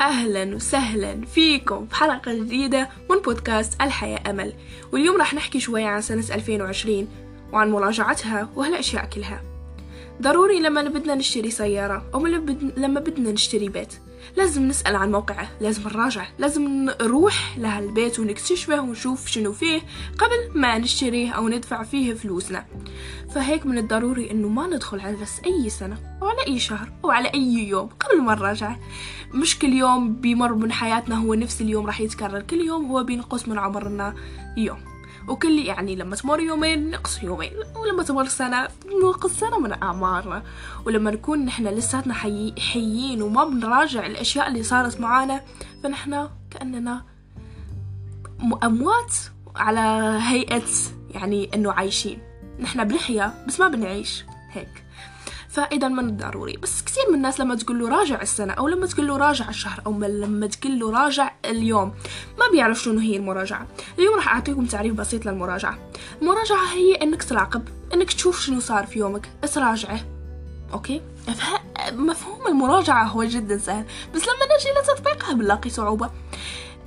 أهلا وسهلا فيكم في حلقة جديدة من بودكاست الحياة أمل. واليوم راح نحكي شوية عن سنة 2020 وعن مراجعتها وهالأشياء كلها. ضروري لما بدنا نشتري سيارة أو لما بدنا نشتري بيت. لازم نسأل عن موقعه لازم نراجع لازم نروح لهالبيت ونكتشفه ونشوف شنو فيه قبل ما نشتريه أو ندفع فيه فلوسنا. فهيك من الضروري أنه ما ندخل على بس أي سنة أو على أي شهر أو على أي يوم قبل ما نراجع. مش كل يوم بيمر من حياتنا هو نفس اليوم راح يتكرر كل يوم هو بينقص من عمرنا يوم. وكل يعني لما تمر يومين نقص يومين ولما تمر سنة نقص سنة من أعمارنا. ولما نكون نحن لساتنا حي... حيين وما بنراجع الأشياء اللي صارت معانا فنحن كأننا أموات على هيئة يعني أنه عايشين. نحن بنحيا بس ما بنعيش هيك. فإذا من الضروري بس كثير من الناس لما تقول له راجع السنة أو لما تقول له راجع الشهر أو لما تقول له راجع اليوم ما بيعرف شنو هي المراجعة. اليوم راح أعطيكم تعريف بسيط للمراجعة. المراجعة هي إنك تراقب إنك تشوف شنو صار في يومك تراجعه. أوكي؟ مفهوم المراجعة هو جدا سهل. بس لما نجي لتطبيقها بنلاقي صعوبة.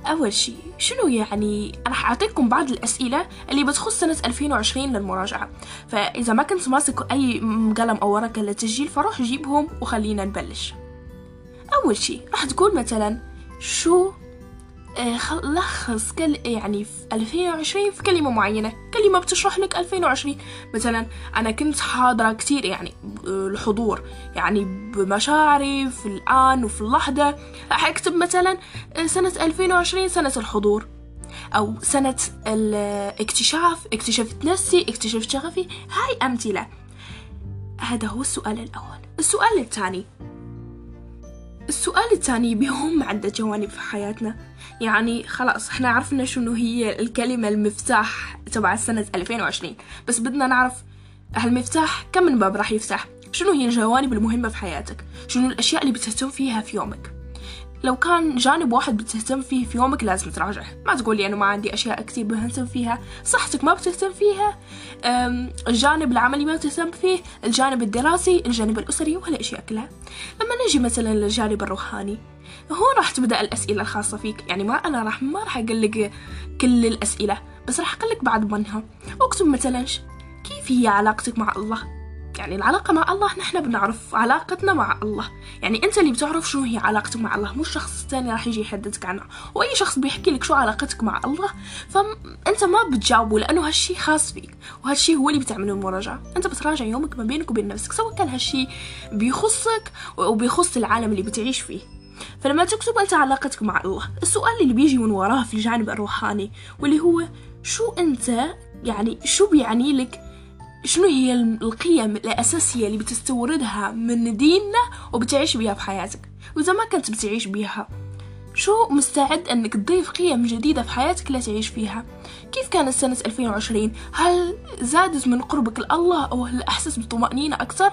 أول شيء شنو يعني؟ راح أعطيكم بعض الأسئلة اللي بتخص سنة 2020 للمراجعة. فإذا ما كنت ماسك أي قلم أو ورقة للتسجيل فروح جيبهم وخلينا نبلش. أول شيء راح تقول مثلا شو لخص كل يعني في 2020 في كلمة معينة. كلمة بتشرح لك 2020 مثلا أنا كنت حاضرة كتير يعني الحضور. يعني بمشاعري في الآن وفي اللحظة. راح أكتب مثلا آه، سنة 2020 سنة الحضور. أو سنة الاكتشاف. اكتشفت نفسي اكتشفت شغفي. هاي أمثلة. هذا هو السؤال الأول. السؤال الثاني. السؤال الثاني بيهم عدة جوانب في حياتنا. يعني خلاص إحنا عرفنا شنو هي الكلمة المفتاح تبع سنة 2020 بس بدنا نعرف هالمفتاح كم من باب راح يفتح؟ شنو هي الجوانب المهمة في حياتك؟ شنو الأشياء اللي بتهتم فيها في يومك؟ لو كان جانب واحد بتهتم فيه في يومك لازم تراجعه. ما تقول لي أنا ما عندي أشياء كثير بهتم فيها. صحتك ما بتهتم فيها. الجانب العملي ما بتهتم فيه. الجانب الدراسي الجانب الأسري وهالأشياء كلها. لما نجي مثلا للجانب الروحاني هون راح تبدأ الأسئلة الخاصة فيك. يعني ما أنا راح ما راح أقول لك كل الأسئلة بس راح أقول لك بعض منها. اكتب مثلا كيف هي علاقتك مع الله؟ يعني العلاقة مع الله نحن بنعرف علاقتنا مع الله. يعني أنت اللي بتعرف شنو هي علاقتك مع الله مش شخص تاني راح يجي يحدثك عنها. وأي شخص بيحكي لك شو علاقتك مع الله فانت ما بتجاوبه لأنه هالشي خاص فيك وهالشي هو اللي بتعمله المراجعة أنت بتراجع يومك ما بينك وبين نفسك سواء كان هالشي بيخصك وبيخص العالم اللي بتعيش فيه. فلما تكتب أنت علاقتك مع الله السؤال اللي بيجي من وراه في الجانب الروحاني واللي هو شو أنت؟ يعني شو بيعني لك شنو هي القيم الأساسية اللي بتستوردها من ديننا وبتعيش بيها في حياتك؟ وإذا ما كنت بتعيش بيها شو مستعد أنك تضيف قيم جديدة في حياتك لا تعيش فيها؟ كيف كانت سنة 2020 هل زادت من قربك لله أو هل أحسس بطمأنينة أكثر؟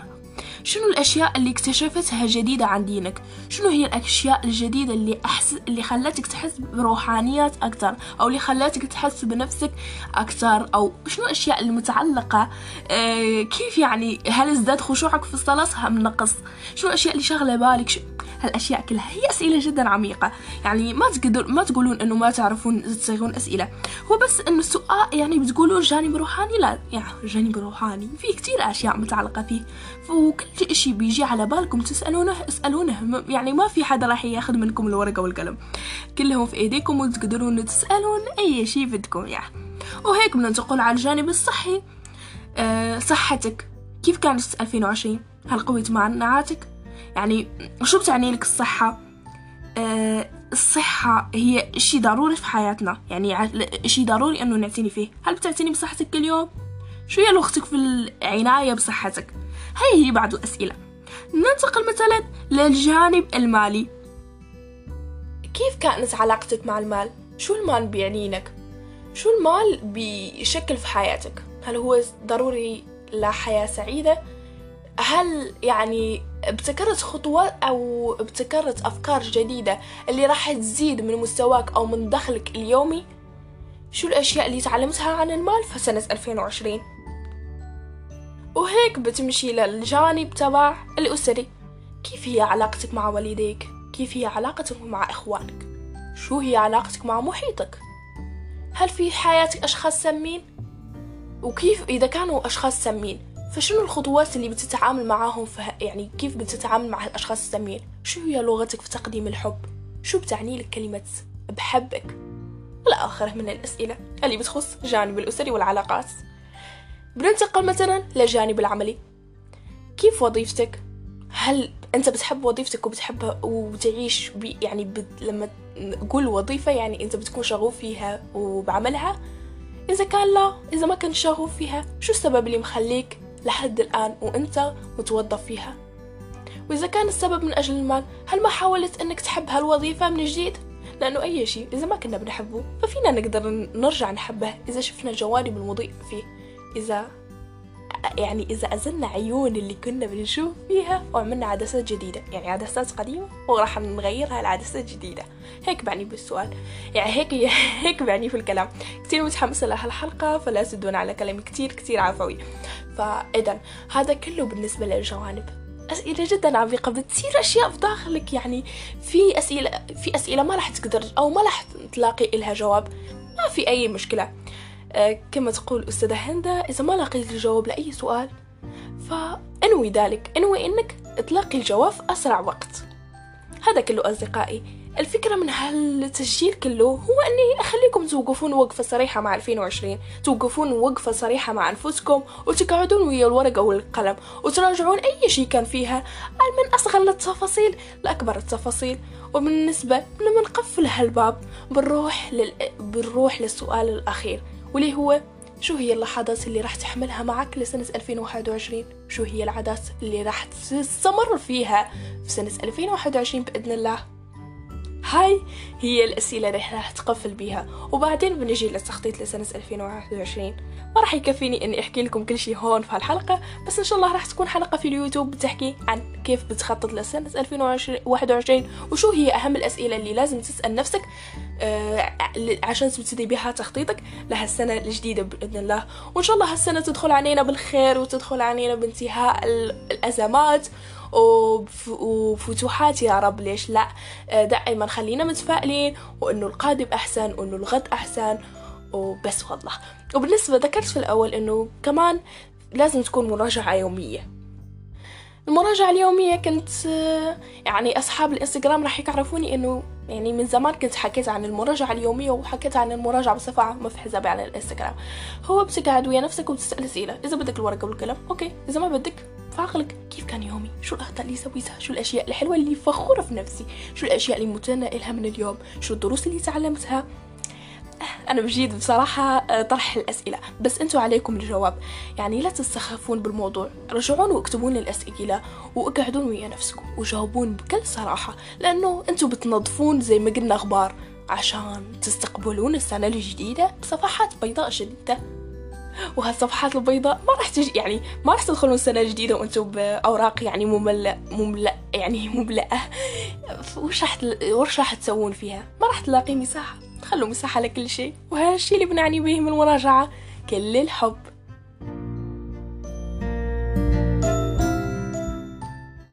شنو الأشياء اللي اكتشفتها جديدة عن دينك؟ شنو هي الأشياء الجديدة اللي أحس اللي خلتك تحس بروحانيات أكثر أو اللي خلتك تحس بنفسك أكثر أو شنو الأشياء المتعلقة؟ آه كيف يعني هل ازداد خشوعك في الصلاة؟ أم نقص؟ شنو الأشياء اللي شغلة بالك؟ شو هالأشياء كلها هي أسئلة جدا عميقة. يعني ما تقدر ما تقولون إنه ما تعرفون تصيغون أسئلة. هو بس إنه السؤال يعني بتقولون جانب روحاني لا يعني جانب روحاني في كتير أشياء متعلقة فيه. وكل إشي بيجي على بالكم تسألونه اسألونه. يعني ما في حدا راح ياخذ منكم الورقة والقلم. كلهم في إيديكم وتقدرون تسألون أي شي بدكم يعني. وهيك بننتقل على الجانب الصحي. أه صحتك. كيف كانت 2020 هل قويت معناعاتك يعني شو بتعني لك الصحة؟ أه الصحة هي إشي ضروري في حياتنا. يعني إشي ضروري إنه نعتني فيه. هل بتعتني بصحتك كل يوم شو هي لغتك في العناية بصحتك؟ هاي هي بعض الأسئلة ننتقل مثلا للجانب المالي كيف كانت علاقتك مع المال؟ شو المال بيعني لك؟ شو المال بيشكل في حياتك؟ هل هو ضروري لحياة سعيدة؟ هل يعني ابتكرت خطوات أو ابتكرت أفكار جديدة اللي راح تزيد من مستواك أو من دخلك اليومي؟ شو الأشياء اللي تعلمتها عن المال في سنة 2020؟ وهيك بتمشي للجانب تبع الأسري كيف هي علاقتك مع والديك؟ كيف هي علاقتك مع إخوانك؟ شو هي علاقتك مع محيطك؟ هل في حياتك أشخاص سامين؟ وكيف إذا كانوا أشخاص سامين فشنو الخطوات اللي بتتعامل معاهم فه... يعني كيف بتتعامل مع الأشخاص السامين؟ شو هي لغتك في تقديم الحب؟ شو بتعني لك كلمة بحبك؟ إلى آخره من الأسئلة اللي بتخص جانب الأسري والعلاقات. بننتقل مثلا للجانب العملي. كيف وظيفتك؟ هل أنت بتحب وظيفتك وبتحبها وبتعيش بي يعني بت... لما نقول وظيفة يعني أنت بتكون شغوف فيها وبعملها؟ إذا كان لا إذا ما كنت شغوف فيها شو السبب اللي مخليك لحد الآن وأنت متوظف فيها؟ وإذا كان السبب من أجل المال هل ما حاولت أنك تحب هالوظيفة من جديد؟ لأنه أي شيء إذا ما كنا بنحبه ففينا نقدر نرجع نحبه إذا شفنا الجوانب المضيئة فيه. إذا يعني إذا أزلنا عيون اللي كنا بنشوف فيها وعملنا عدسات جديدة. يعني عدسات قديمة وراح نغيرها لعدسات جديدة. هيك بعني بالسؤال. يعني هيك هيك بعني في الكلام. كتير متحمسة لهالحلقة فلا تدون على كلامي. كتير كتير عفوي. فإذا هذا كله بالنسبة للجوانب. أسئلة جدا عميقة. بتصير أشياء في داخلك. يعني في أسئلة في أسئلة ما راح تقدر أو ما راح تلاقي إلها جواب. ما في أي مشكلة. كما تقول أستاذة هندا إذا ما لقيت الجواب لأي سؤال. فإنوي ذلك إنوي إنك تلاقي الجواب في أسرع وقت. هذا كله أصدقائي الفكرة من هالتسجيل كله هو أني أخليكم توقفون وقفة صريحة مع 2020 توقفون وقفة صريحة مع أنفسكم وتقعدون ويا الورقة والقلم وتراجعون أي شيء كان فيها. من أصغر التفاصيل لأكبر التفاصيل. وبالنسبة لما نقفل هالباب بنروح لل... بنروح للسؤال الأخير. واللي هو شو هي اللحظات اللي راح تحملها معك لسنة 2021 شو هي العادات اللي راح تستمر فيها في سنة 2021 بإذن الله؟ هاي هي الأسئلة اللي راح تقفل بيها. وبعدين بنجي للتخطيط لسنة 2021 ما راح يكفيني إني أحكي لكم كل شيء هون في هالحلقة بس إن شاء الله راح تكون حلقة في اليوتيوب بتحكي عن كيف بتخطط لسنة 2021 وشو هي أهم الأسئلة اللي لازم تسأل نفسك آه عشان تبتدي بها تخطيطك لهالسنة الجديدة بإذن الله. وإن شاء الله هالسنة تدخل علينا بالخير وتدخل علينا بانتهاء الأزمات. وفتوحات يا رب ليش لا؟ آه، دائما خلينا متفائلين وإنه القادم أحسن وإنه الغد أحسن. وبس والله. وبالنسبة ذكرت في الأول إنه كمان لازم تكون مراجعة يومية. المراجعة اليومية كنت يعني أصحاب الإنستغرام راح يعرفوني إنه يعني من زمان كنت حكيت عن المراجعة اليومية وحكيت عن المراجعة بصفة عامة في حسابي على الإنستغرام. هو بتقعد ويا نفسك وبتسأل أسئلة. إذا بدك الورقة والقلم أوكي. إذا ما بدك فعقلك. كيف كان يومي؟ شو الأخطاء اللي سويتها؟ شو الأشياء الحلوة اللي فخورة في نفسي؟ شو الأشياء اللي متنقلها من اليوم؟ شو الدروس اللي تعلمتها؟ أنا بجيد بصراحة آه، طرح الأسئلة. بس أنتوا عليكم الجواب. يعني لا تستخفون بالموضوع. رجعون واكتبون الأسئلة وأقعدون ويا نفسكم وجاوبون بكل صراحة. لأنه أنتوا بتنظفون زي ما قلنا أخبار عشان تستقبلون السنة الجديدة بصفحات بيضاء جديدة وهالصفحات البيضاء ما راح تجي يعني ما راح تدخلون السنة الجديدة وأنتم بأوراق يعني مملأ مملأ يعني مملأة. وش راح وش راح تسوون فيها؟ ما راح تلاقي مساحة خلوا مساحة لكل شيء. وهالشي اللي بنعني به من المراجعة كل الحب.